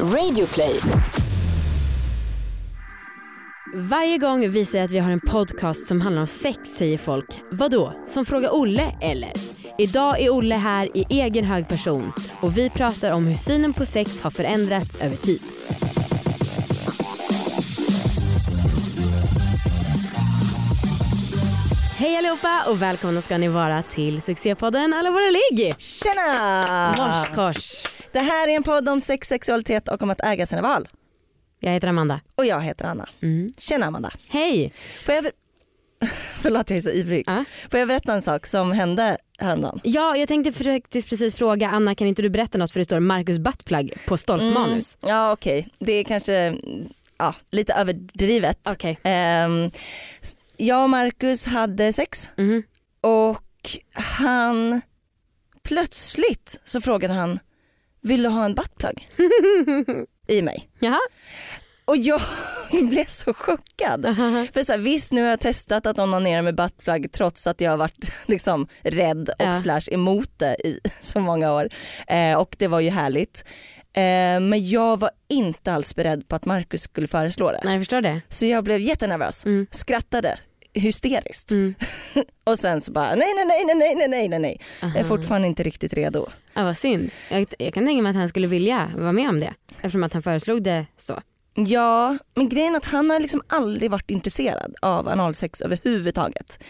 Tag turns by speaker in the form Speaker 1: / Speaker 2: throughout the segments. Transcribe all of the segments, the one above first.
Speaker 1: Radioplay.
Speaker 2: Varje gång vi säger att vi har en podcast som handlar om sex säger folk vadå, som frågar Olle eller? Idag är Olle här i egen hög person och vi pratar om hur synen på sex har förändrats över tid. Hej allihopa och välkomna ska ni vara till succépodden Alla våra ligg.
Speaker 3: Tjena!
Speaker 2: Morskors.
Speaker 3: Det här är en podd om sex, sexualitet och om att äga sina val.
Speaker 2: Jag heter Amanda.
Speaker 3: Och jag heter Anna.
Speaker 2: Mm.
Speaker 3: Tjena Amanda.
Speaker 2: Hej.
Speaker 3: Får jag, Förlåt jag är så ivrig.
Speaker 2: Ja.
Speaker 3: Får jag berätta en sak som hände häromdagen?
Speaker 2: Ja, jag tänkte faktiskt precis fråga Anna, kan inte du berätta något för det står Marcus Buttplug på stolpmanus.
Speaker 3: Ja okej, det är kanske ja, lite överdrivet.
Speaker 2: Okej.
Speaker 3: Ehm, jag och Marcus hade sex
Speaker 2: Mhm.
Speaker 3: och han plötsligt så frågade han vill du ha en buttplug i mig?
Speaker 2: Jaha.
Speaker 3: Och jag blev så chockad. För så här, visst nu har jag testat att onanera med buttplug trots att jag har varit liksom rädd och
Speaker 2: Ja.
Speaker 3: slash emot det i så många år. Eh, och det var ju härligt. Eh, men jag var inte alls beredd på att Marcus skulle föreslå det.
Speaker 2: Nej, jag förstår det.
Speaker 3: Så jag blev jättenervös,
Speaker 2: Mm.
Speaker 3: skrattade hysteriskt.
Speaker 2: Mm.
Speaker 3: och sen så bara nej, nej, nej, nej, nej, nej, nej, nej. Jag är fortfarande inte riktigt redo.
Speaker 2: Ja, vad synd. Jag, jag kan tänka mig att han skulle vilja vara med om det eftersom att han föreslog det så.
Speaker 3: Ja, men grejen är att han har liksom aldrig varit intresserad av analsex överhuvudtaget.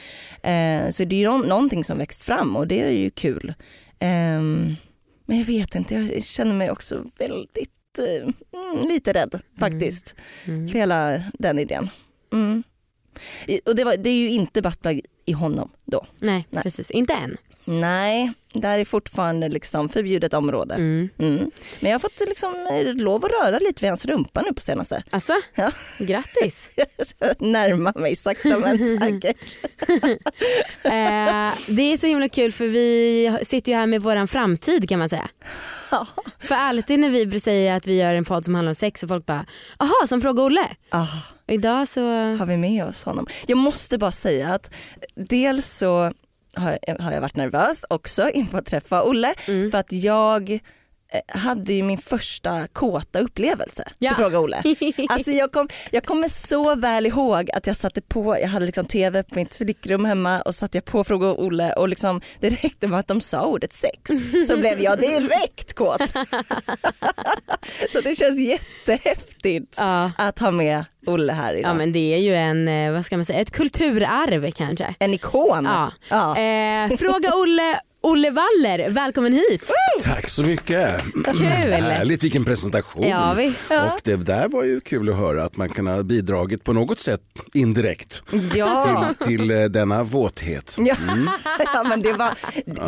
Speaker 3: Eh, så det är ju någonting som växt fram och det är ju kul. Eh, men jag vet inte, jag känner mig också väldigt eh, mm, lite rädd mm. faktiskt
Speaker 2: mm. Mm.
Speaker 3: för hela den idén. Mm. Och det, var, det är ju inte buttplug i honom då.
Speaker 2: Nej,
Speaker 3: Nej.
Speaker 2: precis. Inte än.
Speaker 3: Nej, där är fortfarande liksom förbjudet område.
Speaker 2: Mm.
Speaker 3: Mm. Men jag har fått liksom eh, lov att röra lite vid hans rumpa nu på senaste.
Speaker 2: Alltså,
Speaker 3: Ja.
Speaker 2: grattis.
Speaker 3: Jag närmar mig sakta men säkert.
Speaker 2: eh, det är så himla kul för vi sitter ju här med våran framtid kan man säga.
Speaker 3: Ja.
Speaker 2: För alltid när vi säger att vi gör en podd som handlar om sex och folk bara, aha som fråga Olle.
Speaker 3: Ah,
Speaker 2: Och idag så,
Speaker 3: har vi med oss honom? Jag måste bara säga att dels så har jag, har jag varit nervös också inför att träffa Olle
Speaker 2: Mm.
Speaker 3: för att jag hade ju min första kåta upplevelse
Speaker 2: Ja.
Speaker 3: till Fråga Olle. Alltså jag, kom, jag kommer så väl ihåg att jag satte på, jag hade liksom tv på mitt flickrum hemma och satte jag på Fråga Olle och liksom, det räckte med att de sa ordet sex så blev jag direkt kåt. så det känns jättehäftigt
Speaker 2: ja.
Speaker 3: att ha med Olle här idag.
Speaker 2: ja men det är ju en, eh, vad ska man säga, ett kulturarv kanske.
Speaker 3: En ikon.
Speaker 2: Ja.
Speaker 3: Ja.
Speaker 2: Eh, fråga Olle, Olle Waller, välkommen hit.
Speaker 4: Tack så mycket.
Speaker 2: Kul.
Speaker 4: Härligt, vilken presentation.
Speaker 2: Ja visst.
Speaker 4: Och det där var ju kul att höra att man kan ha bidragit på något sätt indirekt
Speaker 3: Ja.
Speaker 4: till, till eh, denna våthet.
Speaker 3: Ja. ja men det var,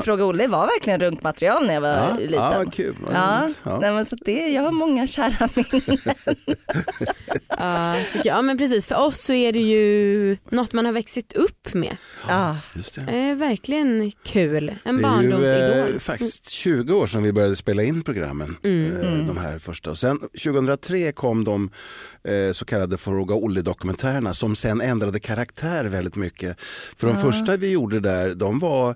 Speaker 3: Fråga Olle var verkligen runkmaterial när jag var
Speaker 4: Ja,
Speaker 3: liten.
Speaker 4: ja, vad kul. Vad
Speaker 3: Ja.
Speaker 4: Ja.
Speaker 3: Nej, men så det, jag har många kära minnen.
Speaker 2: Ja, men precis, för oss så är det ju något man har växt upp med.
Speaker 3: Ja.
Speaker 4: Just det.
Speaker 2: Eh, verkligen kul, en
Speaker 4: är ju eh, faktiskt 20 år sedan vi började spela in programmen.
Speaker 2: Mm.
Speaker 4: Eh, de här första. Och sen 2003 kom de eh, så kallade Fråga Olle-dokumentärerna som sen ändrade karaktär väldigt mycket. För de första vi gjorde där, de var eh,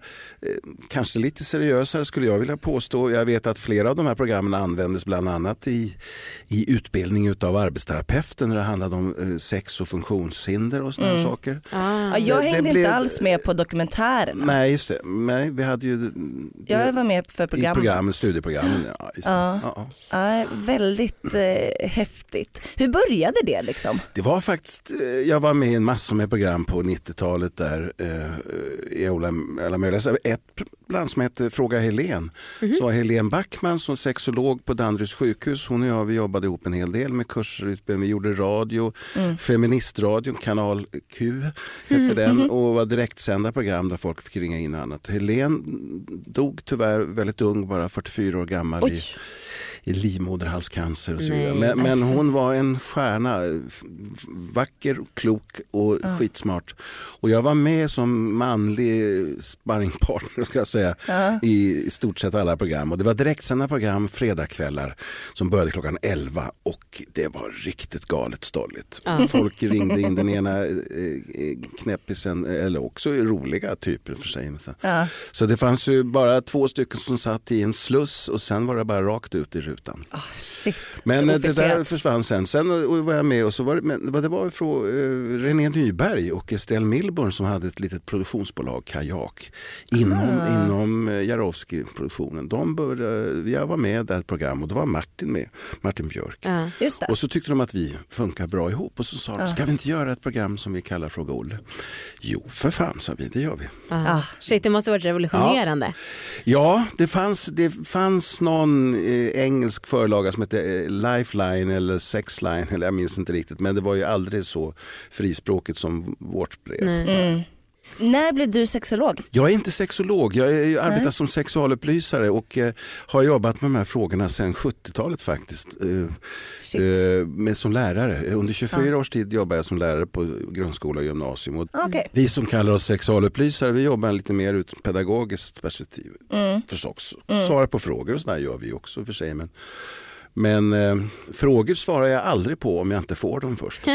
Speaker 4: kanske lite seriösare skulle jag vilja påstå. Jag vet att flera av de här programmen användes bland annat i, i utbildning av arbetsterapeuter när det handlade om eh, sex och funktionshinder och sådana saker.
Speaker 2: Ah.
Speaker 3: Ja, jag
Speaker 4: Det- det
Speaker 3: hängde
Speaker 4: blev-
Speaker 3: inte alls med på dokumentärerna.
Speaker 4: Nej, just det. Nej, vi hade ju
Speaker 3: Jag var med för
Speaker 4: i
Speaker 3: programmet.
Speaker 4: programmen, studieprogrammen. Ja.
Speaker 3: Ja.
Speaker 4: Ja, ja.
Speaker 3: Väldigt eh, häftigt. Hur började det liksom?
Speaker 4: Det var faktiskt, eh, jag var med i en massa med program på 90-talet där eh, i alla, alla möjliga, ett bland som hette Fråga Helen. Så var Helen Backman som sexolog på Danderyds sjukhus, hon och jag vi jobbade ihop en hel del med kurser och utbildning. Vi gjorde radio, feministradion, kanal Q hette den och var direktsända program där folk fick ringa in och annat. Helen dog tyvärr väldigt ung, bara 44 år gammal
Speaker 3: Oj.
Speaker 4: i livmoderhalscancer och så vidare. Men, men
Speaker 2: alltså.
Speaker 4: hon var en stjärna, vacker, klok och skitsmart. Och jag var med som manlig sparringpartner ska jag säga, i, i stort sett alla program. Och det var direktsända program fredagskvällar som började klockan 11 och det var riktigt galet stolligt. Folk ringde in den ena eh, eh, knäppisen, eller också roliga typer för sig. Så,
Speaker 3: Ja.
Speaker 4: så det fanns ju bara två stycken som satt i en sluss och sen var det bara rakt ut i rutan.
Speaker 3: Ah, shit.
Speaker 4: Men eh, det där försvann sen. Sen eh, var jag med och så var det, men det var från uh, René Nyberg och Estelle Milborn som hade ett litet produktionsbolag, Kajak, inom,
Speaker 3: Ah.
Speaker 4: inom uh, Jarowski-produktionen. De började, jag var med i det här programmet och då var Martin med, Martin Björk.
Speaker 2: Ja.
Speaker 3: Just det.
Speaker 4: Och så tyckte de att vi funkar bra ihop och så sa de, ska vi inte göra ett program som vi kallar Fråga Olle? Jo, för fan sa vi, det gör vi.
Speaker 2: Ja.
Speaker 3: Ah.
Speaker 2: Shit, det måste ha varit revolutionerande.
Speaker 4: Ja, det fanns, det fanns någon eh, engelsk förlaga som hette eh, Lifeline eller Sexline, eller jag minns inte riktigt, men det var ju aldrig så frispråkigt som vårt brev.
Speaker 2: Nej.
Speaker 3: Mm. När blev du sexolog?
Speaker 4: Jag är inte sexolog, jag, är, jag arbetar som sexualupplysare och eh, har jobbat med de här frågorna sedan 70-talet faktiskt. Eh, eh, med, som lärare. Under 24 års tid jobbade jag som lärare på grundskola och gymnasium. Och
Speaker 3: Okej.
Speaker 4: vi som kallar oss sexualupplysare vi jobbar lite mer ett pedagogiskt perspektiv.
Speaker 3: Mm.
Speaker 4: Förstås. Svarar på frågor och sådär gör vi också för sig. Men, men eh, frågor svarar jag aldrig på om jag inte får dem först.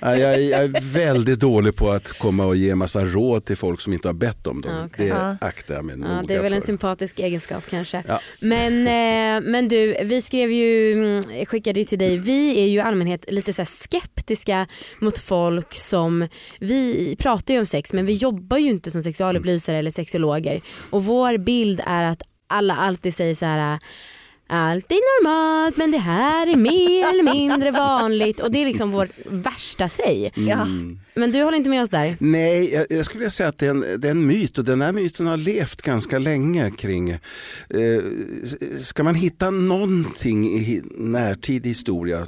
Speaker 4: Ja, jag, jag är väldigt dålig på att komma och ge massa råd till folk som inte har bett om dem.
Speaker 2: Ja, okej.
Speaker 4: Det
Speaker 3: Ja.
Speaker 4: aktar jag mig
Speaker 2: Ja,
Speaker 4: noga
Speaker 2: det är väl en
Speaker 4: för.
Speaker 2: sympatisk egenskap kanske.
Speaker 4: Ja.
Speaker 2: Men, eh, men du, vi skrev ju, mm, skickade ju till dig, vi är ju i allmänhet lite så skeptiska mot folk som, vi pratar ju om sex men vi jobbar ju inte som sexualupplysare eller sexologer och vår bild är att alla alltid säger så här allt är normalt men det här är mer eller mindre vanligt och det är liksom vår värsta säg.
Speaker 4: Mm.
Speaker 2: Men du håller inte med oss där?
Speaker 4: Nej, jag, jag skulle vilja säga att det är, en, det är en myt och den här myten har levt ganska länge kring, eh, ska man hitta någonting i närtid historia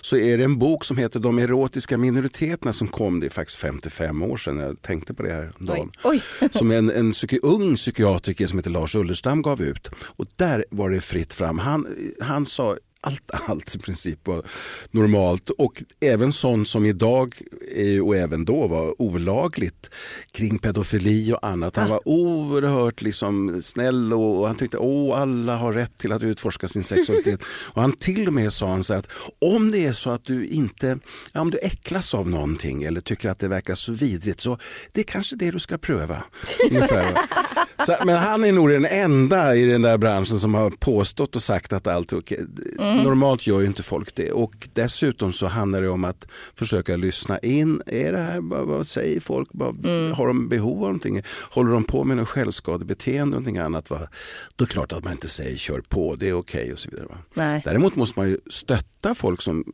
Speaker 4: så är det en bok som heter De erotiska minoriteterna som kom, det är faktiskt 55 år sedan, jag tänkte på det här dagen.
Speaker 3: Oj.
Speaker 4: som en, en psyki- ung psykiatriker som heter Lars Ullerstam gav ut. Och där var det fritt fram. Han, han sa allt, allt i princip var normalt och även sånt som idag eh, och även då var olagligt kring pedofili och annat. Han var oerhört liksom snäll och, och han tyckte att alla har rätt till att utforska sin sexualitet. och han till och med sa han så att om det är så att du inte, ja, om du äcklas av någonting eller tycker att det verkar så vidrigt så det är kanske det du ska pröva. Ungefär? Så, men han är nog den enda i den där branschen som har påstått och sagt att allt är okej. Normalt gör ju inte folk det och dessutom så handlar det om att försöka lyssna in. Är det här, vad, vad säger folk? Vad, Har de behov av någonting? Håller de på med något självskadebeteende och någonting annat? Va? Då är det klart att man inte säger kör på, det är okej och så vidare. Va?
Speaker 3: Nej.
Speaker 4: Däremot måste man ju stötta folk som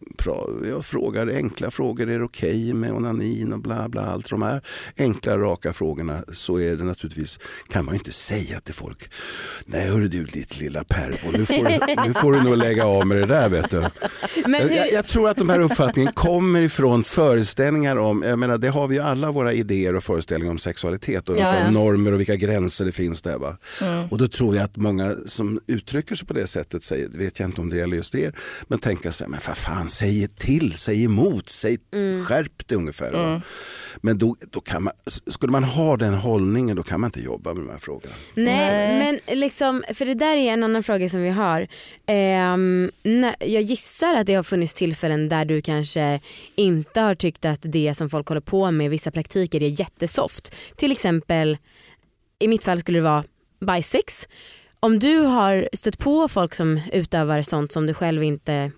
Speaker 4: jag frågar enkla frågor. Är det okej med onanin och bla bla. Allt de här enkla raka frågorna så är det naturligtvis, kan man inte säga till folk. Nej hörru du ditt lilla pervo, nu får, du, nu får du nog lägga av med det där vet du.
Speaker 2: Hur,
Speaker 4: jag, jag tror att de här uppfattningen kommer ifrån föreställningar om, jag menar det har vi ju alla våra idéer och föreställningar om sexualitet och
Speaker 2: Ja,
Speaker 4: vilka
Speaker 2: ja.
Speaker 4: normer och vilka gränser det finns där. Va?
Speaker 3: Mm.
Speaker 4: Och då tror jag att många som uttrycker sig på det sättet, säger, vet jag inte om det gäller just er, men tänker sig, men för fan säg till, säg emot, säg
Speaker 2: Mm.
Speaker 4: skärp dig ungefär. Va? Men då, då kan man, skulle man ha den hållningen då kan man inte jobba med de här frågorna.
Speaker 2: Nej,
Speaker 3: Nej.
Speaker 2: men liksom, för det där är en annan fråga som vi har. Ehm, jag gissar att det har funnits tillfällen där du kanske inte har tyckt att det som folk håller på med, vissa praktiker är jättesoft. Till exempel, i mitt fall skulle det vara bajsex. Om du har stött på folk som utövar sånt som du själv inte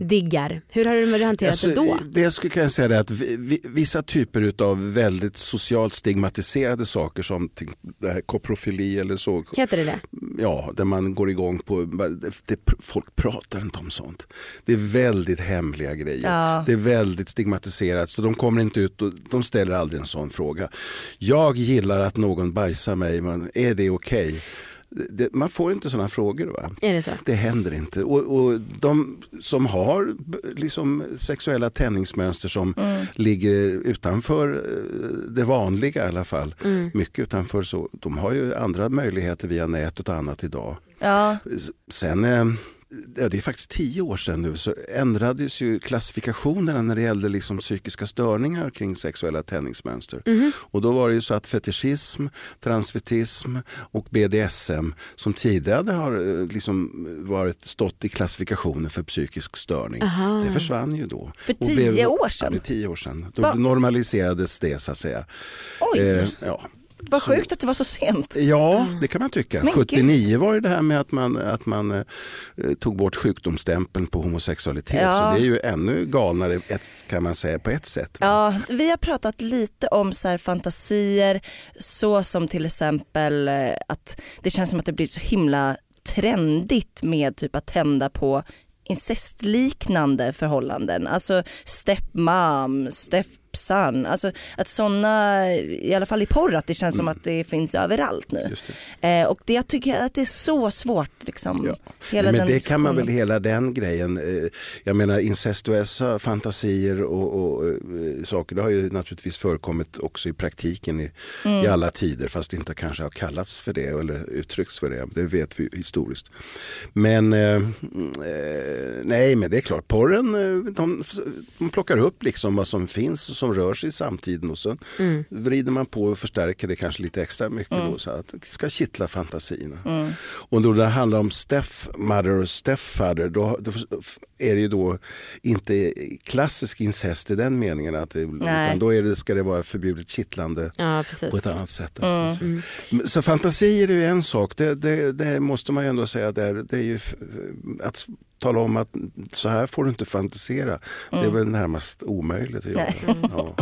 Speaker 2: diggar, hur har du hanterat
Speaker 4: Alltså,
Speaker 2: det då?
Speaker 4: Det skulle jag säga det att vi, vi, vissa typer av väldigt socialt stigmatiserade saker som det här koprofili eller så,
Speaker 2: Heter det det?
Speaker 4: ja, där man går igång på, det, folk pratar inte om sånt. Det är väldigt hemliga grejer.
Speaker 3: Ja.
Speaker 4: Det är väldigt stigmatiserat så de kommer inte ut och de ställer aldrig en sån fråga. Jag gillar att någon bajsar mig, men är det okej? Det- Man får inte sådana frågor. Va?
Speaker 2: Är det så?
Speaker 4: Det händer inte. Och, och de som har liksom, sexuella tändningsmönster som ligger utanför eh, det vanliga i alla fall, mycket utanför, så de har ju andra möjligheter via nätet och annat idag.
Speaker 3: Ja.
Speaker 4: Sen, eh, ja, det är faktiskt tio år sedan nu, så ändrades ju klassifikationerna när det gällde liksom psykiska störningar kring sexuella tändningsmönster. Och då var det ju så att fetischism, transvestism och BDSM som tidigare har eh, liksom varit, stått i klassifikationen för psykisk störning.
Speaker 2: Aha.
Speaker 4: Det försvann ju då.
Speaker 3: För tio år
Speaker 4: Ja,
Speaker 3: sedan?
Speaker 4: det är tio år sedan. Då
Speaker 3: Va?
Speaker 4: normaliserades det så att säga.
Speaker 3: Oj.
Speaker 4: Eh, ja.
Speaker 3: Vad
Speaker 4: Så-
Speaker 3: sjukt att det var så sent.
Speaker 4: Ja, det kan man tycka.
Speaker 3: Men
Speaker 4: 79 var det det här med att man, att man eh, tog bort sjukdomsstämpeln på homosexualitet.
Speaker 3: Ja.
Speaker 4: Så det är ju ännu galnare ett, kan man säga på ett sätt.
Speaker 3: Ja, vi har pratat lite om så här fantasier så som till exempel eh, att det känns som att det blivit så himla trendigt med typ att tända på incestliknande förhållanden. Alltså stepmom, stepson. Alltså att sådana, i alla fall i porr, att det känns som att det finns överallt nu.
Speaker 4: Det.
Speaker 3: Eh, och det, jag tycker att det är så svårt. Liksom,
Speaker 4: Ja. Nej, men det kan man väl hela den grejen. eh, Jag menar incestuösa fantasier och, och eh, saker det har ju naturligtvis förekommit också i praktiken i,
Speaker 3: Mm.
Speaker 4: i alla tider fast det inte kanske har kallats för det eller uttryckts för det. Det vet vi historiskt. Men eh, eh, nej men det är klart porren de, de plockar upp liksom vad som finns som rör sig i samtiden och så vrider man på och förstärker det kanske lite extra mycket då, så att det ska kittla fantasierna. Och då det handlar om stepmother och stepfather då, då är det ju då inte klassisk incest i den meningen att det, utan då är det, ska det vara förbjudet kittlande
Speaker 2: Ja,
Speaker 4: på ett annat sätt. Alltså. Så- Så fantasier är ju en sak, det, det, det måste man ju ändå säga, det är, det är ju att tala om att så här får du inte fantisera, det är väl närmast omöjligt att göra. Ja.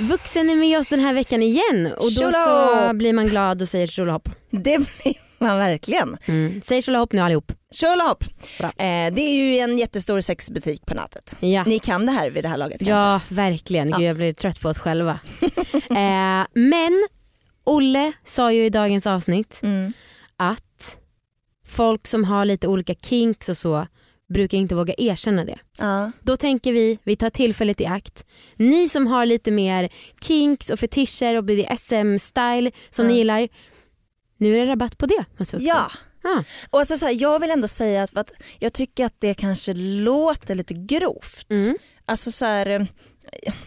Speaker 2: Vuxen är med oss den här veckan igen och då så blir man glad och säger tjolahopp.
Speaker 3: Det blir man verkligen.
Speaker 2: Mm. Säg tjolahopp nu allihop.
Speaker 3: Tjolahopp! Eh, det är ju en jättestor sexbutik på nätet.
Speaker 2: Ja.
Speaker 3: Ni kan det här vid det här laget kanske?
Speaker 2: Ja, verkligen. Gud, jag blir trött på oss själva. eh, men Olle sa ju i dagens avsnitt
Speaker 3: Mm.
Speaker 2: att folk som har lite olika kinks och så brukar inte våga erkänna det.
Speaker 3: Ja.
Speaker 2: Då tänker vi, vi tar tillfället i akt. Ni som har lite mer kinks och fetischer och BDSM-style som
Speaker 3: Ja.
Speaker 2: ni gillar. Nu är det rabatt på det.
Speaker 3: ja.
Speaker 2: Ah.
Speaker 3: Och alltså så här, jag vill ändå säga att, att jag tycker att det kanske låter lite grovt.
Speaker 2: Mm.
Speaker 3: Alltså så här,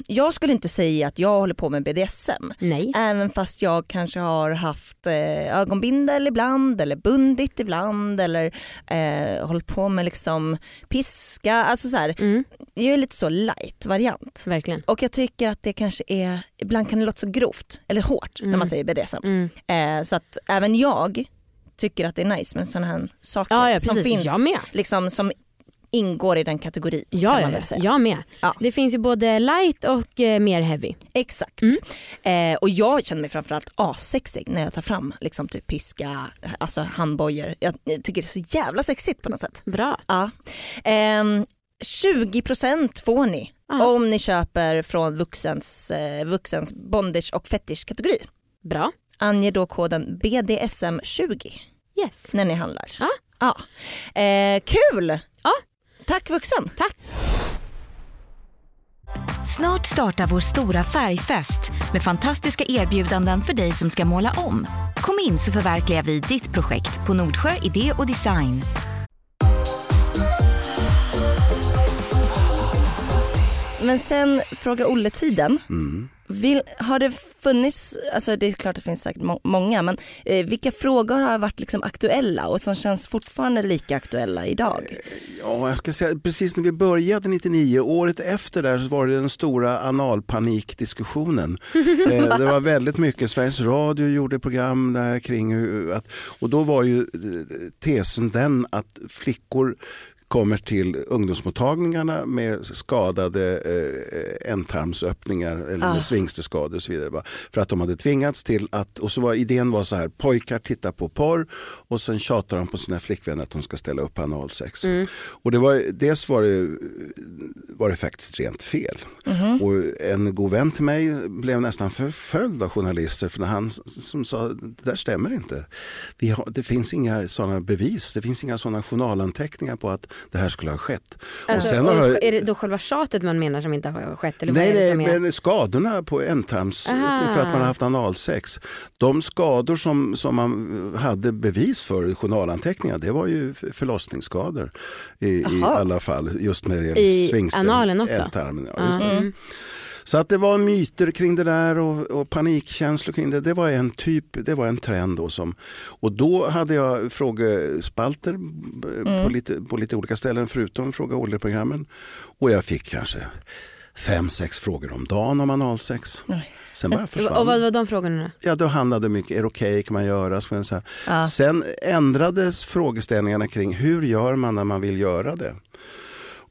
Speaker 3: jag skulle inte säga att jag håller på med BDSM.
Speaker 2: Nej.
Speaker 3: Även fast jag kanske har haft eh, ögonbindel ibland eller bundit ibland eller eh, hållit på med liksom piska. Alltså så här,
Speaker 2: Mm.
Speaker 3: jag är lite så light variant.
Speaker 2: Verkligen.
Speaker 3: Och jag tycker att det kanske är, ibland kan det låta så grovt eller hårt när man säger BDSM.
Speaker 2: Mm.
Speaker 3: Eh, så att även jag tycker att det är nice med sådana här saker
Speaker 2: Ja, ja,
Speaker 3: som finns, liksom, som ingår i den kategorin
Speaker 2: Ja,
Speaker 3: kan man säga.
Speaker 2: jag med.
Speaker 3: Ja.
Speaker 2: Det finns ju både light och eh, mer heavy.
Speaker 3: Exakt.
Speaker 2: Mm.
Speaker 3: Eh, och jag känner mig framförallt assexig när jag tar fram liksom typ piska, alltså handbojor. Jag, jag tycker det är så jävla sexigt på något sätt.
Speaker 2: Bra.
Speaker 3: Ja. Ehm, 20% får ni
Speaker 2: Ja.
Speaker 3: om ni köper från vuxens, eh, vuxens bondage och fetish-kategori.
Speaker 2: Bra.
Speaker 3: Ange då koden BDSM20
Speaker 2: Yes.
Speaker 3: när ni handlar.
Speaker 2: Ja.
Speaker 3: Eh, kul! Tack vuxen.
Speaker 2: Tack.
Speaker 1: Snart startar vår stora färgfest med fantastiska erbjudanden för dig som ska måla om. Kom in så förverkligar vi ditt projekt på Nordsjö Idé och Design.
Speaker 3: Men sen fråga Olle-tiden.
Speaker 4: Mm.
Speaker 3: Vill, har det funnits, alltså det är klart det finns säkert må- många, men eh, vilka frågor har varit liksom aktuella och som känns fortfarande lika aktuella idag?
Speaker 4: Ja, jag ska säga, precis när vi började 99, året efter där så var det den stora analpanikdiskussionen. eh, det var väldigt mycket, Sveriges Radio gjorde program där kring hur, att, och då var ju eh, tesen den att flickor kommer till ungdomsmottagningarna med skadade eh, ändtarmsöppningar eller
Speaker 3: Ah.
Speaker 4: med svingsterskador och så vidare. Va? För att de hade tvingats till att, och så var idén var så här, pojkar tittar på porr och sen tjatar de på sina flickvänner att de ska ställa upp analsex. Och det var, dels var det, var det faktiskt rent fel. Och en god vän till mig blev nästan förföljd av journalister för när han som sa det där stämmer inte. Vi har, det finns inga sådana bevis, det finns inga sådana journalanteckningar på att det här skulle ha skett.
Speaker 2: Alltså,
Speaker 4: och sen
Speaker 2: och
Speaker 4: har jag-
Speaker 2: Är det då själva tjatet man menar som inte har skett? Eller
Speaker 4: Nej, nej
Speaker 2: är?
Speaker 4: men skadorna på ändtarms för att man har haft analsex. De skador som, som man hade bevis för i journalanteckningar det var ju förlossningsskador i, i alla fall. Just när det gäller
Speaker 2: I analen också?
Speaker 4: ändtarmen, Ja.
Speaker 2: Mm.
Speaker 4: Så att det var myter kring det där och, och panikkänslor kring det. Det var en typ, det var en trend då som, och då hade jag frågespalter b- på, lite, på lite olika ställen förutom Fråga Olle-programmen. Och jag fick kanske fem, sex frågor om dagen om analsex.
Speaker 3: Nej.
Speaker 4: Sen bara försvann
Speaker 2: Och vad var de frågorna?
Speaker 4: Ja, då handlade mycket, är det okej, kan man göra? Så så.
Speaker 3: Ja.
Speaker 4: Sen ändrades frågeställningarna kring hur gör man när man vill göra det?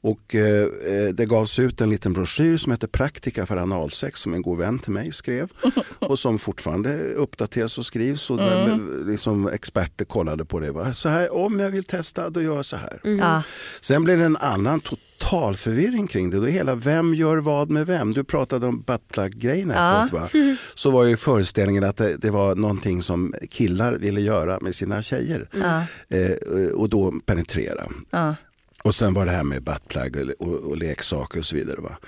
Speaker 4: Och eh, eh, det gavs ut en liten broschyr som heter Praktika för analsex som en god vän till mig skrev och som fortfarande uppdateras och skrivs och där, liksom, experter kollade på det. Va? Så här, om jag vill testa då gör jag så här.
Speaker 3: Ja.
Speaker 4: Sen blev det en annan total förvirring kring det. Då hela vem gör vad med vem? Du pratade om buttplug-grejen
Speaker 3: Ja.
Speaker 4: efteråt va? Så var ju föreställningen att det, det var någonting som killar ville göra med sina tjejer.
Speaker 3: Ja.
Speaker 4: Eh, och då penetrera.
Speaker 3: Ja.
Speaker 4: Och sen var det här med buttplug och, och, och leksaker och så vidare. Va?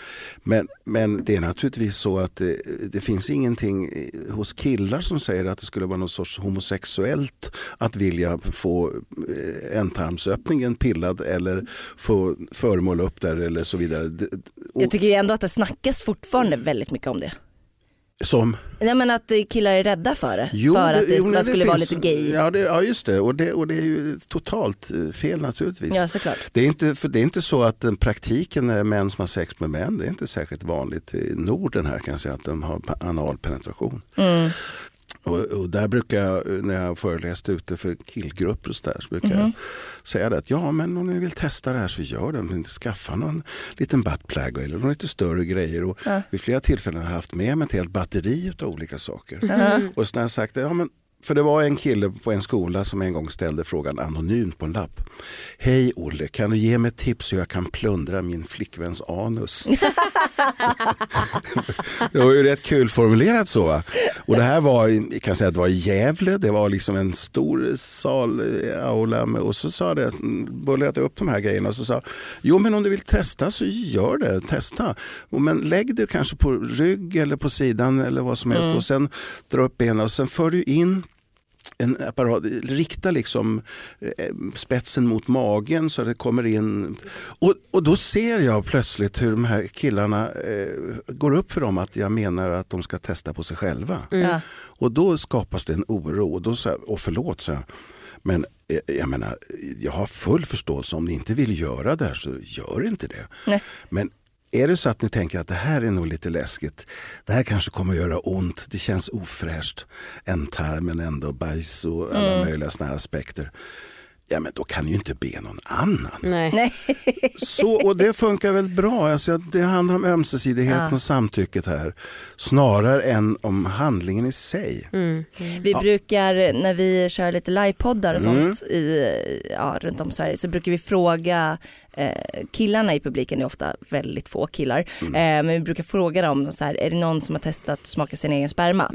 Speaker 4: Men, men det är naturligtvis så att det, det finns ingenting hos killar som säger att det skulle vara något sorts homosexuellt att vilja få eh, ändtarmsöppningen pillad eller få föremål upp där eller så vidare. Och,
Speaker 3: Jag tycker ändå att det snackas fortfarande väldigt mycket om det
Speaker 4: som
Speaker 3: Nej, men att eh, killar är rädda för det.
Speaker 4: Jo,
Speaker 3: för att det,
Speaker 4: jo,
Speaker 3: bara skulle vara
Speaker 4: finns-
Speaker 3: lite gay. Ja,
Speaker 4: Ja, det, ja just det. Och, det. och det är ju totalt eh, fel naturligtvis.
Speaker 3: såklart.
Speaker 4: Det är, inte, för det är inte så att den praktiken när män som har sex med män, det är inte särskilt vanligt i Norden här kan jag säga att de har pa- anal penetration.
Speaker 3: Mm.
Speaker 4: Och, och där brukar jag, när jag föreläste ute för killgrupper och så, där, så brukar
Speaker 3: Mhm.
Speaker 4: jag säga det att ja men om ni vill testa det här så gör det. Men Skaffa någon liten buttplug eller några lite större grejer. Och
Speaker 3: Ja.
Speaker 4: Vid flera tillfällen har jag haft med mig ett helt batteri av olika saker.
Speaker 3: Mhm.
Speaker 4: Och så när jag sagt det, ja men för det var en kille på en skola som en gång ställde frågan anonymt på en lapp. Hej Olle, kan du ge mig tips hur jag kan plundra min flickväns anus? det var ju rätt kul formulerat så. Va? Och det här var, jag kan säga att det var i Gävle, det var liksom en stor sal, eh, aula och så sa det, bullade jag upp de här grejerna och så sa jo men om du vill testa så gör det, testa. Men lägg det kanske på rygg eller på sidan eller vad som helst och sen dra upp benen och sen för du in en apparat, rikta liksom eh, spetsen mot magen så att det kommer in. Och, och då ser jag plötsligt hur de här killarna eh, går upp för dem att jag menar att de ska testa på sig själva.
Speaker 3: Ja.
Speaker 4: Och då skapas det en oro och då sa jag, och förlåt så jag, men eh, jag menar, jag har full förståelse om ni inte vill göra det här så gör inte det.
Speaker 3: Nej.
Speaker 4: Men är det så att ni tänker att det här är nog lite läskigt, det här kanske kommer att göra ont, det känns ofräscht, en tarm men ändå bajs och alla möjliga sådana här aspekter. Ja men då kan ni ju inte be någon annan.
Speaker 2: Nej.
Speaker 4: Så, och det funkar väl bra. Alltså, det handlar om ömsesidigheten
Speaker 3: Ja.
Speaker 4: och samtycket här. Snarare än om handlingen i sig.
Speaker 2: Mm.
Speaker 3: Vi brukar när vi kör lite livepoddar och
Speaker 4: Mm.
Speaker 3: sånt i, ja, runt om Sverige så brukar vi fråga eh, killarna i publiken, är ofta väldigt få killar,
Speaker 4: Mm.
Speaker 3: eh, men vi brukar fråga dem så här, är det någon som har testat att smaka sin egen sperma?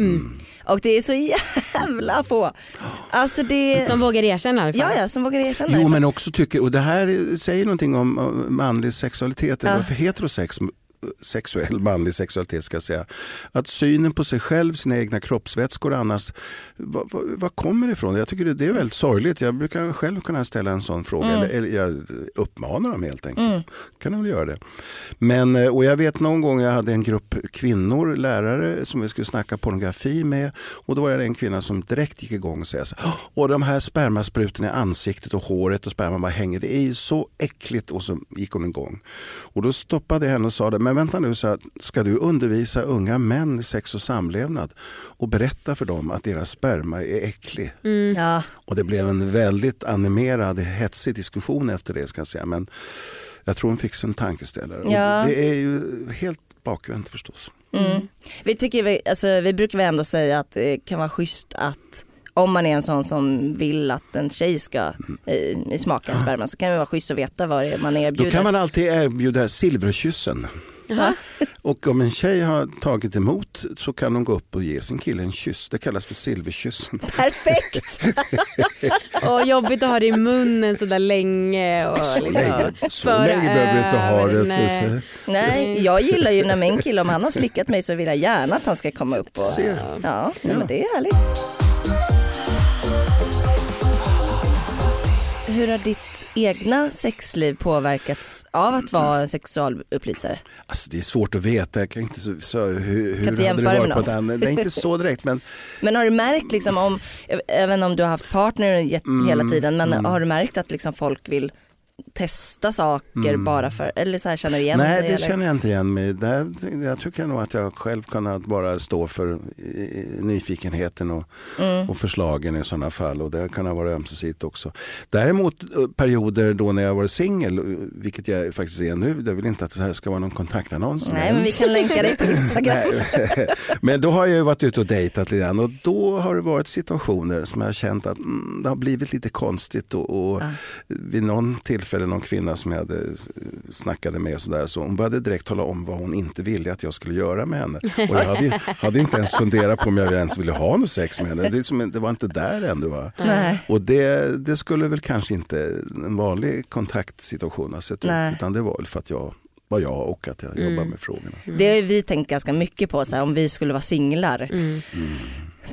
Speaker 3: Och det är så jävla få. Alltså det,
Speaker 2: Som vågar erkänna i alla fall.
Speaker 3: ja ja, som vågar erkänna
Speaker 4: Jo
Speaker 3: det.
Speaker 4: men också tycker, och det här säger någonting om om manlig sexualitet, eller
Speaker 3: Ja.
Speaker 4: för heterosex sexuell manlig sexualitet ska jag säga. Att synen på sig själv, sina egna kroppsvätskor och annars, vad, vad, vad kommer det ifrån? Jag tycker det, det är väldigt sorgligt. Jag brukar själv kunna ställa en sån fråga, eller, eller jag uppmanar dem helt enkelt. Kan de väl göra det. Men, eh, och jag vet någon gång jag hade en grupp kvinnor, lärare, som vi skulle snacka pornografi med och då var det en kvinna som direkt gick igång och sa så och de här spermasprutorna i ansiktet och håret och sperman bara hänger, det är ju så äckligt och så gick hon igång. Och då stoppade jag henne och sa det, men vänta nu, så ska du undervisa unga män i sex och samlevnad och berätta för dem att deras sperma är äcklig?
Speaker 3: Ja.
Speaker 4: Och det blev en väldigt animerad, hetsig diskussion efter det ska jag säga. Men jag tror hon fick en tankeställare. Och
Speaker 3: Ja.
Speaker 4: Det är ju helt bakvänt förstås.
Speaker 3: Mm. Vi, tycker, vi, alltså, vi brukar väl ändå säga att det kan vara schysst att om man är en sån som vill att en tjej ska eh, smaka en sperma så kan det vara schysst att veta vad det är man
Speaker 4: Då
Speaker 3: erbjuder.
Speaker 4: kan man alltid erbjuda silverkyssen. Och om en tjej har tagit emot så kan hon gå upp och ge sin kille en kyss. Det kallas för silverkyssen.
Speaker 3: Perfekt!
Speaker 2: Och jobbigt att ha det i munnen så där länge. Och
Speaker 4: Så
Speaker 2: liksom
Speaker 4: länge, så länge behöver du inte ha det.
Speaker 2: nej.
Speaker 3: Nej, jag gillar ju när min kille, om han har slickat mig så vill jag gärna att han ska komma upp och...
Speaker 4: Ser.
Speaker 3: Ja, nej, men det är härligt. Hur har ditt egna sexliv påverkats av att vara sexualupplysare?
Speaker 4: Alltså, det är svårt att veta. Jag kan inte så, så, hur hur
Speaker 3: inte
Speaker 4: hade det varit på ett annat? Det är inte så direkt men
Speaker 3: Men har du märkt, liksom om, även om du har haft partner
Speaker 4: Mm,
Speaker 3: hela tiden, men har du märkt att liksom folk vill testa saker
Speaker 4: Mm.
Speaker 3: bara för, eller så här, känner igen
Speaker 4: Nej, det
Speaker 3: eller?
Speaker 4: känner jag inte igen mig Där, Jag tycker nog att jag själv kunnat bara stå för nyfikenheten och,
Speaker 3: Mm.
Speaker 4: och förslagen i sådana fall och det kan vara ömsesidigt också. Däremot eh, perioder då när jag var singel, eh, vilket jag faktiskt är nu, det väl inte att det här ska vara någon kontaktannons.
Speaker 3: Nej men vi kan länka dig på Instagram.
Speaker 4: Men då har jag ju varit ute och dejtat lite grann och då har det varit situationer som jag har känt att mm, det har blivit lite konstigt och, och
Speaker 3: Ja.
Speaker 4: vid någon tillfälle någon kvinna som jag hade eh, snackade med så där så hon började direkt tala om vad hon inte ville att jag skulle göra med henne och jag hade, hade inte ens funderat på om jag ens ville ha något sex med henne. Det, liksom, det var inte där ännu. Va?
Speaker 3: Nej.
Speaker 4: Och det, det skulle väl kanske inte en vanlig kontaktsituation ha sett
Speaker 3: Nej.
Speaker 4: ut utan det var väl för att jag var jag och att jag jobbar med frågorna.
Speaker 3: Det har vi tänkt ganska mycket på så här, om vi skulle vara singlar.
Speaker 2: Mm.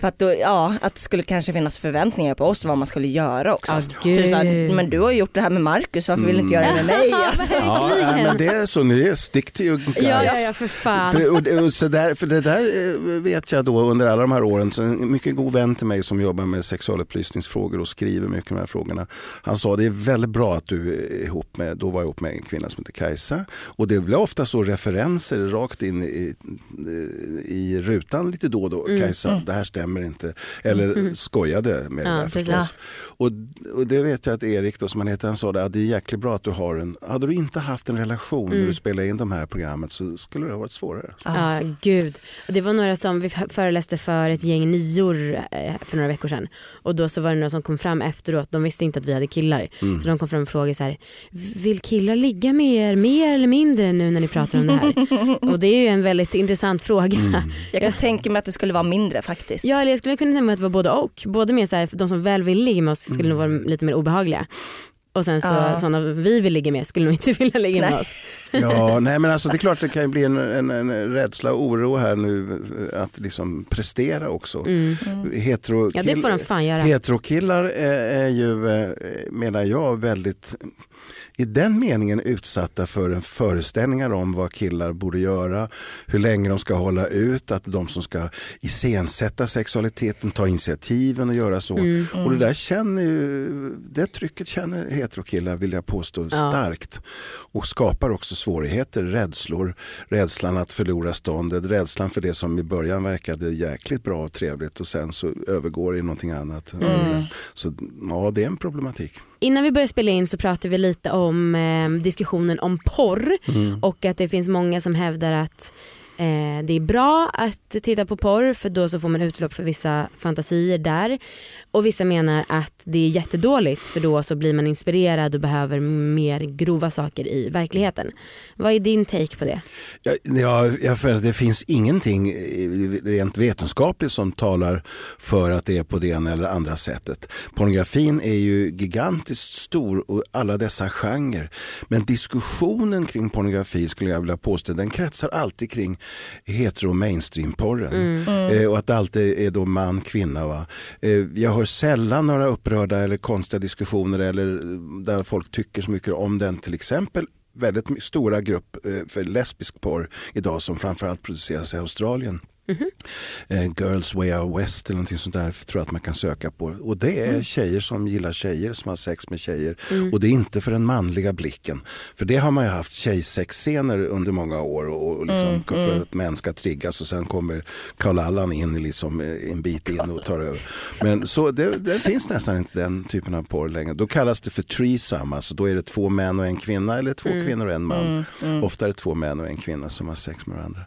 Speaker 3: För att, då, ja, att det skulle kanske finnas förväntningar på oss vad man skulle göra också.
Speaker 2: Ja,
Speaker 3: Typ så här,
Speaker 2: gud.
Speaker 3: men du har gjort det här med Marcus, varför vill du inte göra det med mig? Alltså.
Speaker 4: Ja, men det är så, ni är stick to you guys.
Speaker 2: Ja, ja, ja för fan.
Speaker 4: För, och, och så där, för det där eh, vet jag då under alla de här åren, så en mycket god vän till mig som jobbar med sexualupplysningsfrågor och skriver mycket med de här frågorna. Han sa det är väldigt bra att du är ihop med, då var jag ihop med en kvinna som heter Kajsa. Och det blir ofta så referenser rakt in i, i rutan lite då och då.
Speaker 2: Mm.
Speaker 4: Kajsa, det här stämmer inte. Eller skojade med det
Speaker 2: Ja,
Speaker 4: där förstås. Och, och det vet jag att Erik då, som han heter, han sa det, att det är jäkligt bra att du har en, hade du inte haft en relation
Speaker 2: Mm.
Speaker 4: när du spelade in de här programmet så skulle det ha varit svårare.
Speaker 2: Ja, gud. Och det var några som, vi föreläste för ett gäng nior eh, för några veckor sedan. Och då så var det några som kom fram efteråt, de visste inte att vi hade killar.
Speaker 4: Mm.
Speaker 2: Så de kom fram och frågade så här, vill killar ligga med er mer eller mindre nu när ni pratar om det här? och det är ju en väldigt intressant fråga.
Speaker 4: Mm.
Speaker 3: Jag kan tänka mig att det skulle vara mindre faktiskt.
Speaker 2: Ja, eller jag skulle kunna tänka mig att det var både och. Både med så här, de som väl vill ligga med oss skulle nog vara lite mer obehagliga. Och sen så
Speaker 3: Ja.
Speaker 2: sådana vi vill ligga med skulle nog inte vilja ligga med
Speaker 3: Nej.
Speaker 2: oss.
Speaker 4: Ja, nej men alltså det är klart det kan ju bli en, en, en rädsla och oro här nu eh, att liksom prestera också.
Speaker 2: Mm.
Speaker 4: Hetero
Speaker 2: Ja det får de fan göra.
Speaker 4: Heterokillar är, är ju, eh, menar jag, väldigt i den meningen utsatta för en föreställningar om vad killar borde göra, hur länge de ska hålla ut, att de som ska iscensätta sexualiteten, ta initiativen och göra så.
Speaker 2: Mm.
Speaker 4: Och det där känner ju, det trycket känner heterokillar vill jag påstå starkt. Och skapar också svårigheter, rädslor, rädslan att förlora ståndet, rädslan för det som i början verkade jäkligt bra och trevligt och sen så övergår i någonting annat. Så ja, det är en problematik.
Speaker 2: Innan vi började spela in så pratade vi lite om eh, diskussionen om porr och att det finns många som hävdar att eh, det är bra att titta på porr för då så får man utlopp för vissa fantasier där. Och vissa menar att det är jättedåligt för då så blir man inspirerad och behöver mer grova saker i verkligheten. Vad är din take på det?
Speaker 4: Ja, jag för att det finns ingenting rent vetenskapligt som talar för att det är på det ena eller andra sättet. Pornografin är ju gigantiskt stor och alla dessa genrer. Men diskussionen kring pornografi skulle jag vilja påstå, den kretsar alltid kring hetero mainstream-porren. Eh, och att det alltid är då man, kvinna. Va? Eh, jag hör sällan några upprörda eller konstiga diskussioner eller eh, där folk tycker så mycket om den till exempel väldigt stora grupp eh, för lesbisk porr idag som framförallt produceras i Australien. Eh, Girls Way Out West eller någonting sånt där tror jag att man kan söka på. Och det är tjejer som gillar tjejer som har sex med tjejer. Och det är inte för den manliga blicken. För det har man ju haft tjejsexscener under många år och, och liksom för att män ska triggas och sen kommer Karl Allan in liksom eh, en bit in och tar över. Men så det, det finns nästan inte den typen av porr längre. Då kallas det för threesome, alltså då är det två män och en kvinna eller två kvinnor och en man. Ofta är det två män och en kvinna som har sex med varandra.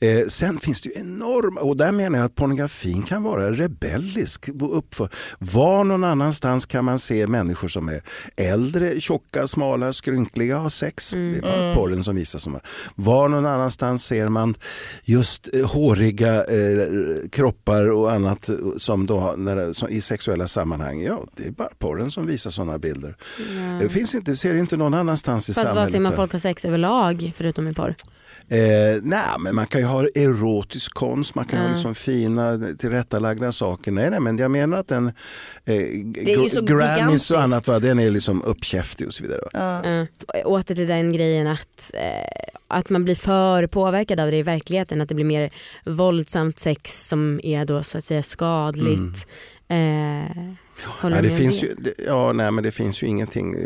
Speaker 4: Eh, sen finns det ju enorma, och där menar jag att pornografin kan vara rebellisk. Uppför. Var någon annanstans kan man se människor som är äldre, tjocka, smala, skrynkliga och har sex. Det är bara porren som visar som Var någon annanstans ser man just eh, håriga eh, kroppar och annat som då, när, som, i sexuella sammanhang. Ja, det är bara porren som visar sådana bilder. Det finns inte, ser inte någon annanstans i
Speaker 2: Fast
Speaker 4: samhället.
Speaker 2: ser man folk ha sex överlag förutom i porr?
Speaker 4: Eh, nej, men man kan ju ha erotisk konst, man kan ha
Speaker 2: Ja.
Speaker 4: liksom fina tillrättalagda saker. Nej, nej, men jag menar att den eh, Grammys och annat, va, den är liksom uppkäftig och så vidare. Va?
Speaker 2: Uh, åter till den grejen att, eh, att man blir för påverkad av det i verkligheten. Att det blir mer våldsamt sex som är då så att säga skadligt. Eh, Håller
Speaker 4: Nej, det, finns ju, ja, nej, men det finns ju ingenting eh,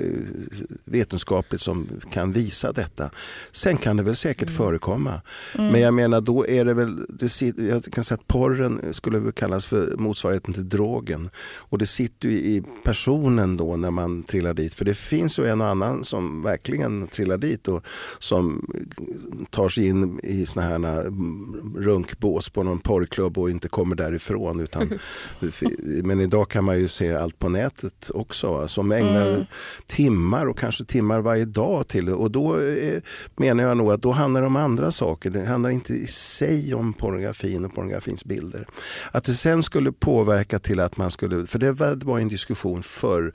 Speaker 4: vetenskapligt som kan visa detta. Sen kan det väl säkert
Speaker 2: Mm.
Speaker 4: förekomma. Men jag menar då är det väl, det, jag kan säga att porren skulle väl kallas för motsvarigheten till drogen. Och det sitter ju i personen då när man trillar dit. För det finns ju en och annan som verkligen trillar dit och som tar sig in i såna här mm, runkbås på någon porrklubb och inte kommer därifrån. Utan, men idag kan man ju se allt på nätet också som ägnar timmar och kanske timmar varje dag till det. Och då eh, menar jag nog att då handlar det om andra saker. Det handlar inte i sig om pornografin och pornografins bilder. Att det sen skulle påverka till att man skulle, för det var, en diskussion för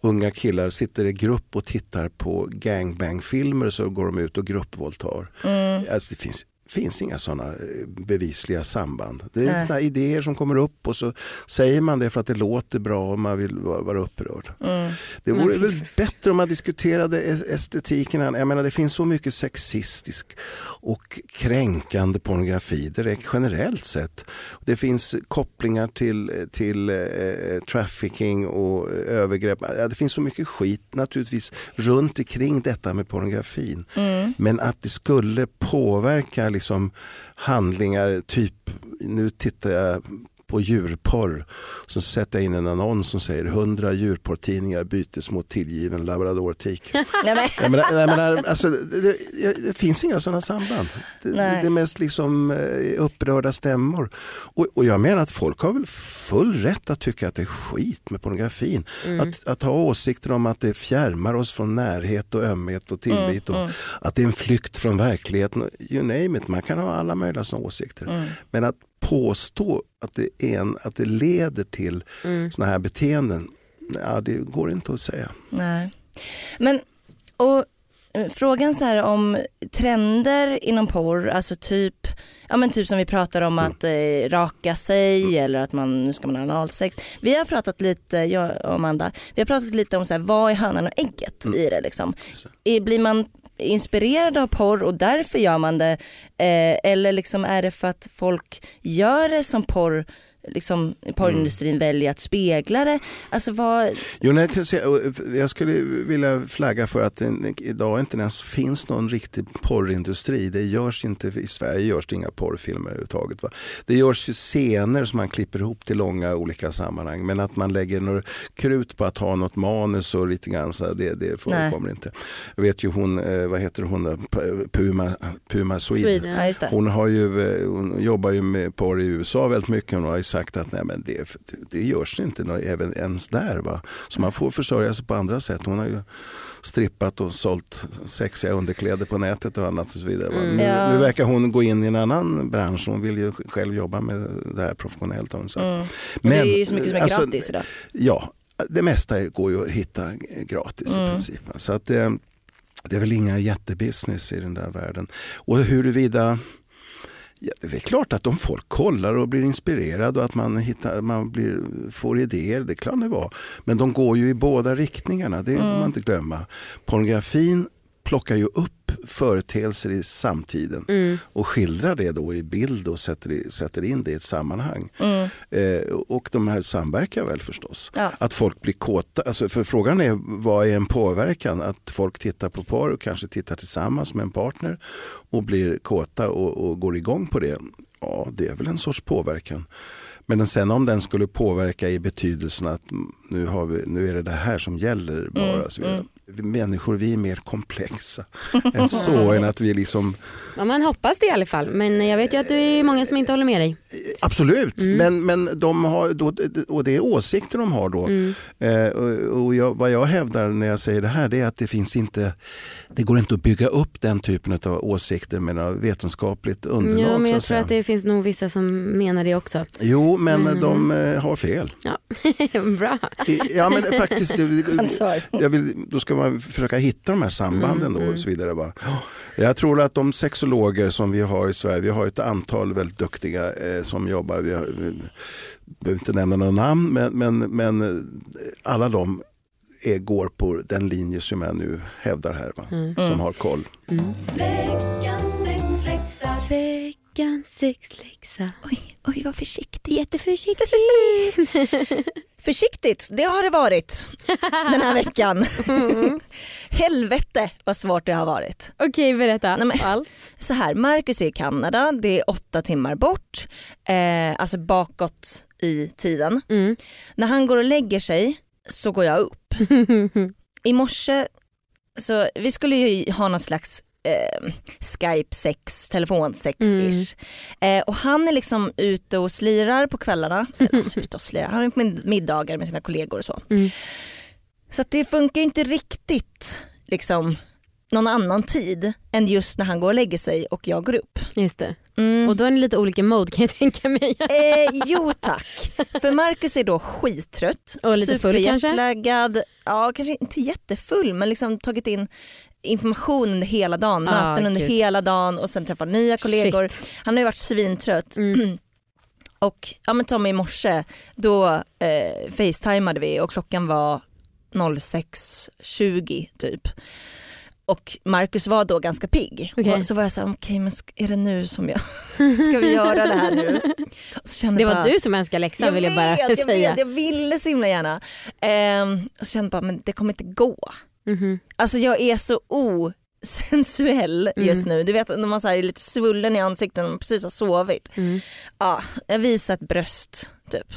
Speaker 4: unga killar sitter i grupp och tittar på gangbang-filmer så går de ut och gruppvåldtar. Alltså det finns finns inga sådana bevisliga samband. Det är såna idéer som kommer upp och så säger man det för att det låter bra och man vill vara upprörd. Det vore väl bättre om man diskuterade estetiken. Jag menar, det finns så mycket sexistisk och kränkande pornografi direkt generellt sett. Det finns kopplingar till, till eh, trafficking och övergrepp. Ja, Det finns så mycket skit naturligtvis runt omkring detta med pornografin. Men att det skulle påverka liksom, handlingar, typ nu tittar jag på djurporr. Så sätter jag in en annons som säger 100 djurporrtidningar bytes mot tillgiven labradortik.
Speaker 3: Nej, men,
Speaker 4: menar, alltså, det, det, finns inga sådana samband. Det, det är mest liksom eh, upprörda stämmor. Och, och jag menar att folk har väl full rätt att tycka att det är skit med pornografin. Att, att ha åsikter om att det fjärmar oss från närhet och ömhet och tillit. och Att det är en flykt från verkligheten. You name it. Man kan ha alla möjliga sådana åsikter. Men att påstå att det, är en, att det leder till
Speaker 2: Mm.
Speaker 4: sådana här beteenden, ja, det går inte att säga.
Speaker 3: nej. men och, eh, frågan så här om trender inom porr, alltså typ Ja men typ som vi pratar om att eh, raka sig eller att man, nu ska man ha analsex. Vi har pratat lite, jag och Amanda, vi har pratat lite om så här, vad är hönan och ägget i det liksom. Blir man inspirerad av porr och därför gör man det. Eh, eller liksom är det för att folk gör det som porr liksom porrindustrin väljer att spegla det. Alltså vad,
Speaker 4: Jo, nej, jag skulle vilja flagga för att det idag inte ens finns någon riktig porrindustri. Det görs inte, I Sverige görs det inga porrfilmer överhuvudtaget. Va? Det görs ju scener som man klipper ihop till långa olika sammanhang. Men att man lägger något krut på att ha något manus och lite grann så det, det förekommer inte. Jag vet ju hon, eh, vad heter hon, Puma, Puma Sweden.
Speaker 2: Sweden.
Speaker 3: ja.
Speaker 4: Hon, har ju, eh, hon jobbar ju med porr i USA väldigt mycket. Hon har sagt att nej, men det, det görs inte nå- även ens där. Va? Så man får försörja sig på andra sätt. Hon har ju strippat och sålt sexiga underkläder på nätet och annat och så vidare. Va? Nu,
Speaker 3: Ja.
Speaker 4: nu verkar hon gå in i en annan bransch. Hon vill ju själv jobba med det här professionellt. hon sagt.
Speaker 3: Mm. Och det är ju så mycket som är
Speaker 4: alltså,
Speaker 3: gratis idag.
Speaker 4: Ja, det mesta går ju att hitta gratis
Speaker 3: Mm.
Speaker 4: i princip. Så att det, det är väl inga jättebusiness i den där världen. Och huruvida Ja, det är klart att om folk kollar och blir inspirerade och att man, hittar, man blir, får idéer, det kan det vara. Men de går ju i båda riktningarna, det får man inte glömma. Pornografin plockar ju upp företeelser i samtiden
Speaker 2: Mm.
Speaker 4: och skildrar det då i bild och sätter, sätter in det i ett sammanhang.
Speaker 3: Mm.
Speaker 4: Eh, och de här samverkar väl förstås.
Speaker 3: Ja.
Speaker 4: Att folk blir kåta. Alltså för frågan är vad är en påverkan? Att folk tittar på porr och kanske tittar tillsammans med en partner och blir kåta och, och går igång på det. Ja, det är väl en sorts påverkan. Men sen om den skulle påverka i betydelsen att mm, nu, har vi, nu är det det här som gäller bara.
Speaker 3: Mm,
Speaker 4: så vidare. Människor vi är mer komplexa än så. än att vi liksom,
Speaker 2: Ja, man hoppas det i alla fall. Men jag vet ju att det är många som inte håller med dig.
Speaker 4: absolut,
Speaker 3: Mm.
Speaker 4: men, men de har då, och det är åsikter de har då.
Speaker 3: Mm.
Speaker 4: Eh, och och jag, vad jag hävdar när jag säger det här det är att det finns inte, det går inte att bygga upp den typen av åsikter med något vetenskapligt underlag.
Speaker 2: Ja, men jag tror att det finns nog vissa som menar det också.
Speaker 4: Jo, men
Speaker 2: Mm.
Speaker 4: de eh, har fel.
Speaker 2: Ja, bra.
Speaker 4: Ja, men faktiskt, jag vill, då ska man försöka hitta de här sambanden då och så vidare. Va? Jag tror att de sexologer som vi har i Sverige, vi har ett antal väldigt duktiga eh, som jobbar, vi, har, vi behöver inte nämna några namn, men, men, men eh, alla de är, går på den linje som jag nu hävdar här, va? som har koll.
Speaker 2: Veckans sexläxa.
Speaker 3: Oj, oj vad försiktigt.
Speaker 2: Jätteförsiktig.
Speaker 3: Försiktigt, det har det varit den här veckan. Helvete vad svårt det har varit.
Speaker 2: Okej berätta
Speaker 3: Nej, men-
Speaker 2: allt.
Speaker 3: Så här, Marcus är i Kanada, det är åtta timmar bort, eh, alltså bakåt i tiden.
Speaker 2: Mm.
Speaker 3: När han går och lägger sig så går jag upp. I morse, så vi skulle ju ha någon slags eh, Skype sex, telefonsex ish. Eh, och han är liksom ute och slirar på kvällarna. Eller, ute och slirar, han är på mid- middagar med sina kollegor och så.
Speaker 2: Mm.
Speaker 3: Så det funkar inte riktigt liksom någon annan tid än just när han går och lägger sig och jag går upp.
Speaker 2: Just det.
Speaker 3: Mm.
Speaker 2: Och då är ni lite olika mode kan jag tänka mig.
Speaker 3: Eh, jo tack. För Marcus är då skittrött.
Speaker 2: Och lite full kanske?
Speaker 3: Ja kanske inte jättefull men liksom tagit in information under hela dagen,
Speaker 2: Ah,
Speaker 3: möten under
Speaker 2: gud.
Speaker 3: hela dagen och sen träffat nya kollegor.
Speaker 2: Shit.
Speaker 3: Han har ju varit svintrött.
Speaker 2: Mm.
Speaker 3: Och ja, men Tommy i morse då eh, facetimade vi och klockan var 06.20 typ. Och Marcus var då ganska pigg. Och så var jag så här, okej men sk- är det nu som jag, ska vi göra det här nu?
Speaker 2: Det var
Speaker 3: bara,
Speaker 2: du som önskade läxan
Speaker 3: jag
Speaker 2: vill jag bara
Speaker 3: vet, jag
Speaker 2: säga.
Speaker 3: Vet, jag ville så himla gärna. Ehm, och så kände bara, men det kommer inte gå.
Speaker 2: Mhm.
Speaker 3: Alltså jag är så osensuell just
Speaker 2: Mm.
Speaker 3: nu. Du vet när man så är lite svullen i ansiktet när man precis har sovit.
Speaker 2: Mm.
Speaker 3: Ja, jag visar ett bröst typ.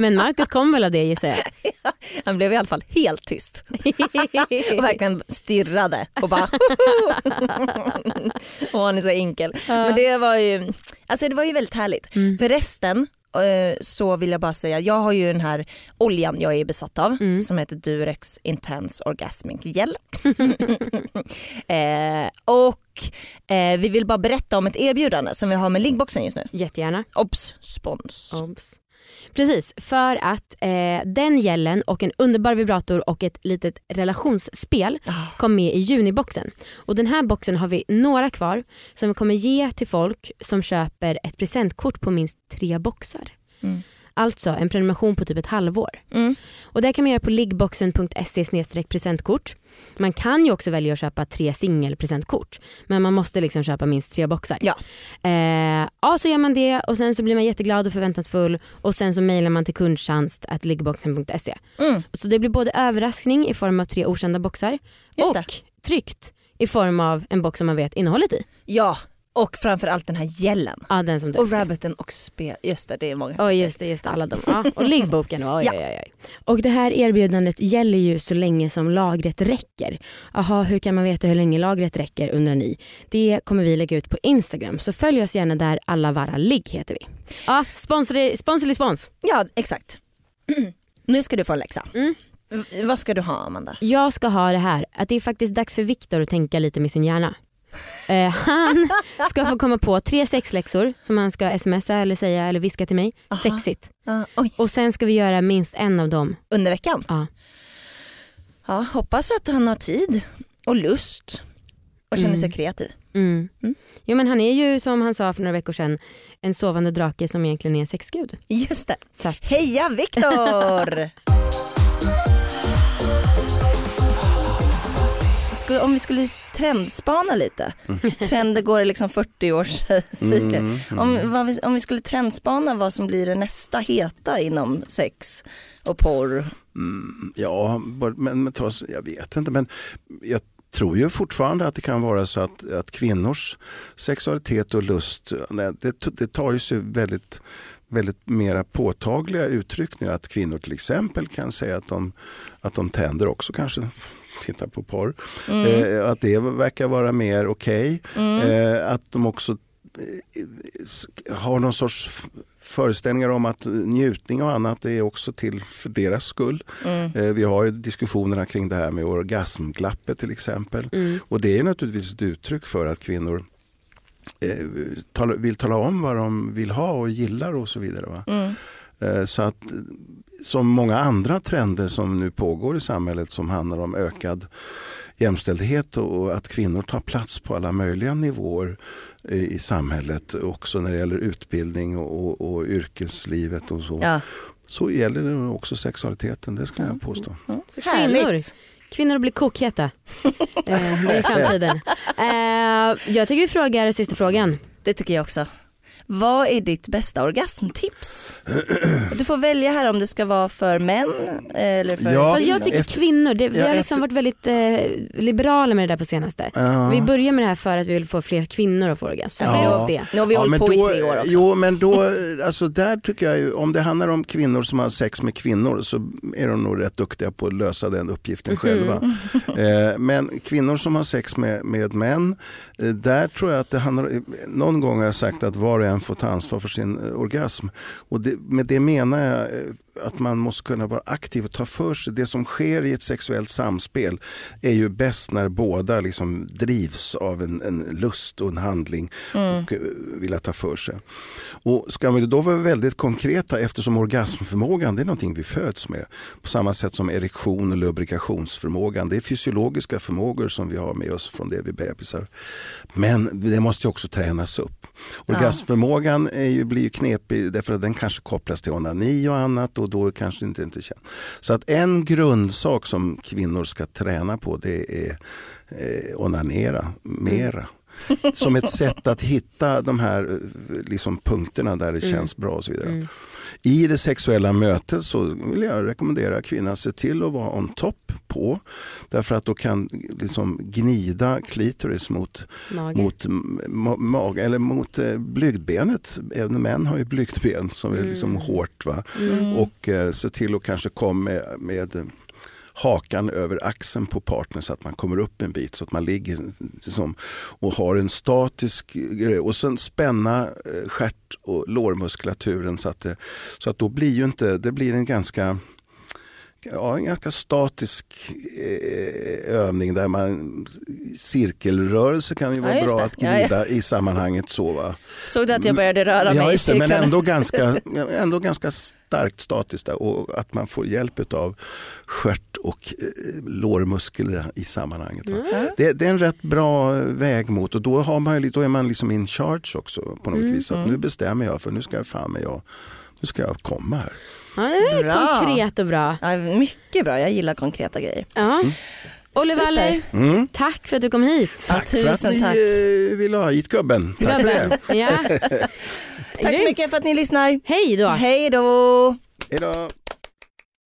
Speaker 2: Men Marcus kom väl av det gissar jag.
Speaker 3: Han blev i alla fall helt tyst och verkligen stirrade och bara och han är så enkel. Men det var ju, alltså det var ju väldigt härligt.
Speaker 2: Mm.
Speaker 3: För resten så vill jag bara säga, jag har ju den här oljan jag är besatt av
Speaker 2: Mm.
Speaker 3: som heter Durex Intense Orgasmic Gel. eh, och eh, vi vill bara berätta om ett erbjudande som vi har med liggboxen just nu.
Speaker 2: Jättegärna.
Speaker 3: Obs! Spons.
Speaker 2: Obs. Precis, för att eh, den gällen och en underbar vibrator och ett litet relationsspel
Speaker 3: Ah.
Speaker 2: kom med i juniboxen. Och den här boxen har vi några kvar som vi kommer ge till folk som köper ett presentkort på minst tre boxar.
Speaker 3: Mm.
Speaker 2: Alltså en prenumeration på typ ett halvår.
Speaker 3: Mm.
Speaker 2: Och det kan man göra på liggboxen.se presentkort. Man kan ju också välja att köpa tre singelpresentkort men man måste liksom köpa minst tre boxar.
Speaker 3: Ja.
Speaker 2: Eh, ja så gör man det och sen så blir man jätteglad och förväntansfull och sen så mejlar man till kundtjänst att liggboxen.se.
Speaker 3: Mm.
Speaker 2: Så det blir både överraskning i form av tre okända boxar
Speaker 3: Just
Speaker 2: och
Speaker 3: det.
Speaker 2: tryckt i form av en box som man vet innehållet i.
Speaker 3: Ja, och framförallt den här gällen.
Speaker 2: Ja den som du
Speaker 3: Och rabbiten och spel. Just det, det är många.
Speaker 2: Oj just det, just det, alla de. Ja, och liggboken. Oj,
Speaker 3: Ja.
Speaker 2: oj, oj, oj. Och det här erbjudandet gäller ju så länge som lagret räcker. Jaha, hur kan man veta hur länge lagret räcker undrar ni? Det kommer vi lägga ut på Instagram så följ oss gärna där alla vara ligg heter vi. Ja, sponsor, sponsor, spons.
Speaker 3: Ja, exakt. nu ska du få en läxa.
Speaker 2: Mm.
Speaker 3: Vad ska du ha Amanda?
Speaker 2: Jag ska ha det här att det är faktiskt dags för Viktor att tänka lite med sin hjärna. Eh, han ska få komma på tre sexläxor som han ska smsa eller säga eller viska till mig.
Speaker 3: Aha.
Speaker 2: Sexigt.
Speaker 3: Oj,
Speaker 2: Och sen ska vi göra minst en av dem.
Speaker 3: under veckan?
Speaker 2: Ja.
Speaker 3: Ja, hoppas att han har tid och lust och känner
Speaker 2: Mm.
Speaker 3: sig kreativ.
Speaker 2: Mm.
Speaker 3: Mm.
Speaker 2: Jo men han är ju som han sa för några veckor sedan en sovande drake som egentligen är sexgud.
Speaker 3: Just det.
Speaker 2: Så
Speaker 3: Heja Viktor! Skulle, om vi skulle trendspana lite, så trender går i liksom 40 års cykler.
Speaker 4: Mm,
Speaker 3: Om, vad vi, om vi skulle trendspana vad som blir det nästa heta inom sex och porr.
Speaker 4: Mm, ja, men, men jag vet inte men jag tror ju fortfarande att det kan vara så att, att kvinnors sexualitet och lust nej, det, det tar ju sig väldigt väldigt mera påtagliga uttryck nu att kvinnor till exempel kan säga att de, att de tänder också kanske titta på porr. Eh, att det verkar vara mer okej. Eh, att de också eh, har någon sorts föreställningar om att njutning och annat är också till för deras skull.
Speaker 3: Mm.
Speaker 4: Eh, vi har ju diskussionerna kring det här med orgasmglappet till exempel.
Speaker 2: mm.
Speaker 4: Och det är naturligtvis ett uttryck för att kvinnor eh, vill tala om vad de vill ha och gillar och så vidare.
Speaker 3: Mm.
Speaker 4: Så att som många andra trender som nu pågår i samhället som handlar om ökad jämställdhet och att kvinnor tar plats på alla möjliga nivåer eh, i samhället också när det gäller utbildning och, och, och yrkeslivet och så.
Speaker 3: Ja.
Speaker 4: Så gäller det också sexualiteten, det skulle jag påstå.
Speaker 3: Mm.
Speaker 2: kvinnor. Kvinnor blir kokheta. eh, det är framtiden. Eh, jag tycker vi frågar sista frågan.
Speaker 3: Det tycker jag också. Vad är ditt bästa orgasmtips? Du får välja här om det ska vara för män eller för
Speaker 4: Ja,
Speaker 2: jag tycker kvinnor, det, vi
Speaker 4: Ja,
Speaker 2: har liksom
Speaker 4: efter-
Speaker 2: varit väldigt eh, liberala med det där på senaste.
Speaker 4: Ja.
Speaker 2: Vi börjar med det här för att vi vill få fler kvinnor att få orgasm.
Speaker 3: Ja.
Speaker 2: Det.
Speaker 3: Nu har vi hållit
Speaker 4: men
Speaker 3: på i
Speaker 4: då-
Speaker 3: tre år också.
Speaker 4: Jo, men då, alltså där tycker jag ju, om det handlar om kvinnor som har sex med kvinnor så är de nog rätt duktiga på att lösa den uppgiften själva. Eh, men kvinnor som har sex med, med män, eh, där tror jag att det handlar, någon gång har jag sagt att var och en får ta ansvar för sin eh, orgasm. Och det, med det menar jag eh, att man måste kunna vara aktiv och ta för sig. Det som sker i ett sexuellt samspel är ju bäst när båda liksom drivs av en, en lust och en handling och eh, vilja ta för sig. Och ska vi då vara väldigt konkreta eftersom orgasmförmågan det är någonting vi föds med. På samma sätt som erektion och lubrikationsförmågan. Det är fysiologiska förmågor som vi har med oss från det vi bebisar. Men det måste ju också tränas upp. Orgasmförmågan är ju, blir ju knepig därför att den kanske kopplas till onani och annat och då kanske inte inte känt. Så att en grundsak som kvinnor ska träna på det är eh, onanera mera. Som ett sätt att hitta de här eh, liksom, punkterna där det känns bra och så vidare. I det sexuella mötet så vill jag rekommendera kvinnan att se till att vara on top på. Därför att då kan liksom gnida klitoris mot,
Speaker 2: Mage.
Speaker 4: mot ma- mage eller mot eh, blygdbenet. Även män har ju blygdben som är liksom hårt. Va? Och eh, se till att kanske komma med, med hakan över axeln på partnern så att man kommer upp en bit så att man ligger liksom, och har en statisk grej. Och sen spänna eh, stjärt och lårmuskulaturen så att, det, så att då blir ju inte, det blir en ganska Ja, en ganska statisk eh, övning där man cirkelrörelse kan ju vara
Speaker 3: Ja,
Speaker 4: bra
Speaker 3: det.
Speaker 4: att
Speaker 3: Ja, ja.
Speaker 4: glida i sammanhanget så va.
Speaker 3: Såg du att jag började röra mig
Speaker 4: Ja,
Speaker 3: i
Speaker 4: det, men
Speaker 3: cirklarna?
Speaker 4: ändå ganska, ändå ganska starkt statiskt och att man får hjälp av stjärt och eh, lårmuskler i sammanhanget. Va? Det, det är en rätt bra väg mot och då, har man, då är man liksom in charge också på något vis. Att nu bestämmer jag för nu ska jag fan med jag, nu ska jag komma här.
Speaker 2: Ja, det är
Speaker 3: Bra.
Speaker 2: konkret och bra.
Speaker 3: Ja, mycket bra, jag gillar konkreta grejer.
Speaker 2: Ja. Olle
Speaker 3: Super.
Speaker 2: Waller,
Speaker 4: Mm.
Speaker 2: tack för att du kom hit.
Speaker 3: Ja,
Speaker 4: Tack för att
Speaker 3: tusen
Speaker 4: ni
Speaker 3: tack.
Speaker 4: eh, ville ha hit gubben. Tack för det.
Speaker 2: Ja.
Speaker 3: Tack så mycket för att ni lyssnar.
Speaker 2: Hej då.
Speaker 3: Hej då!
Speaker 4: Hej då.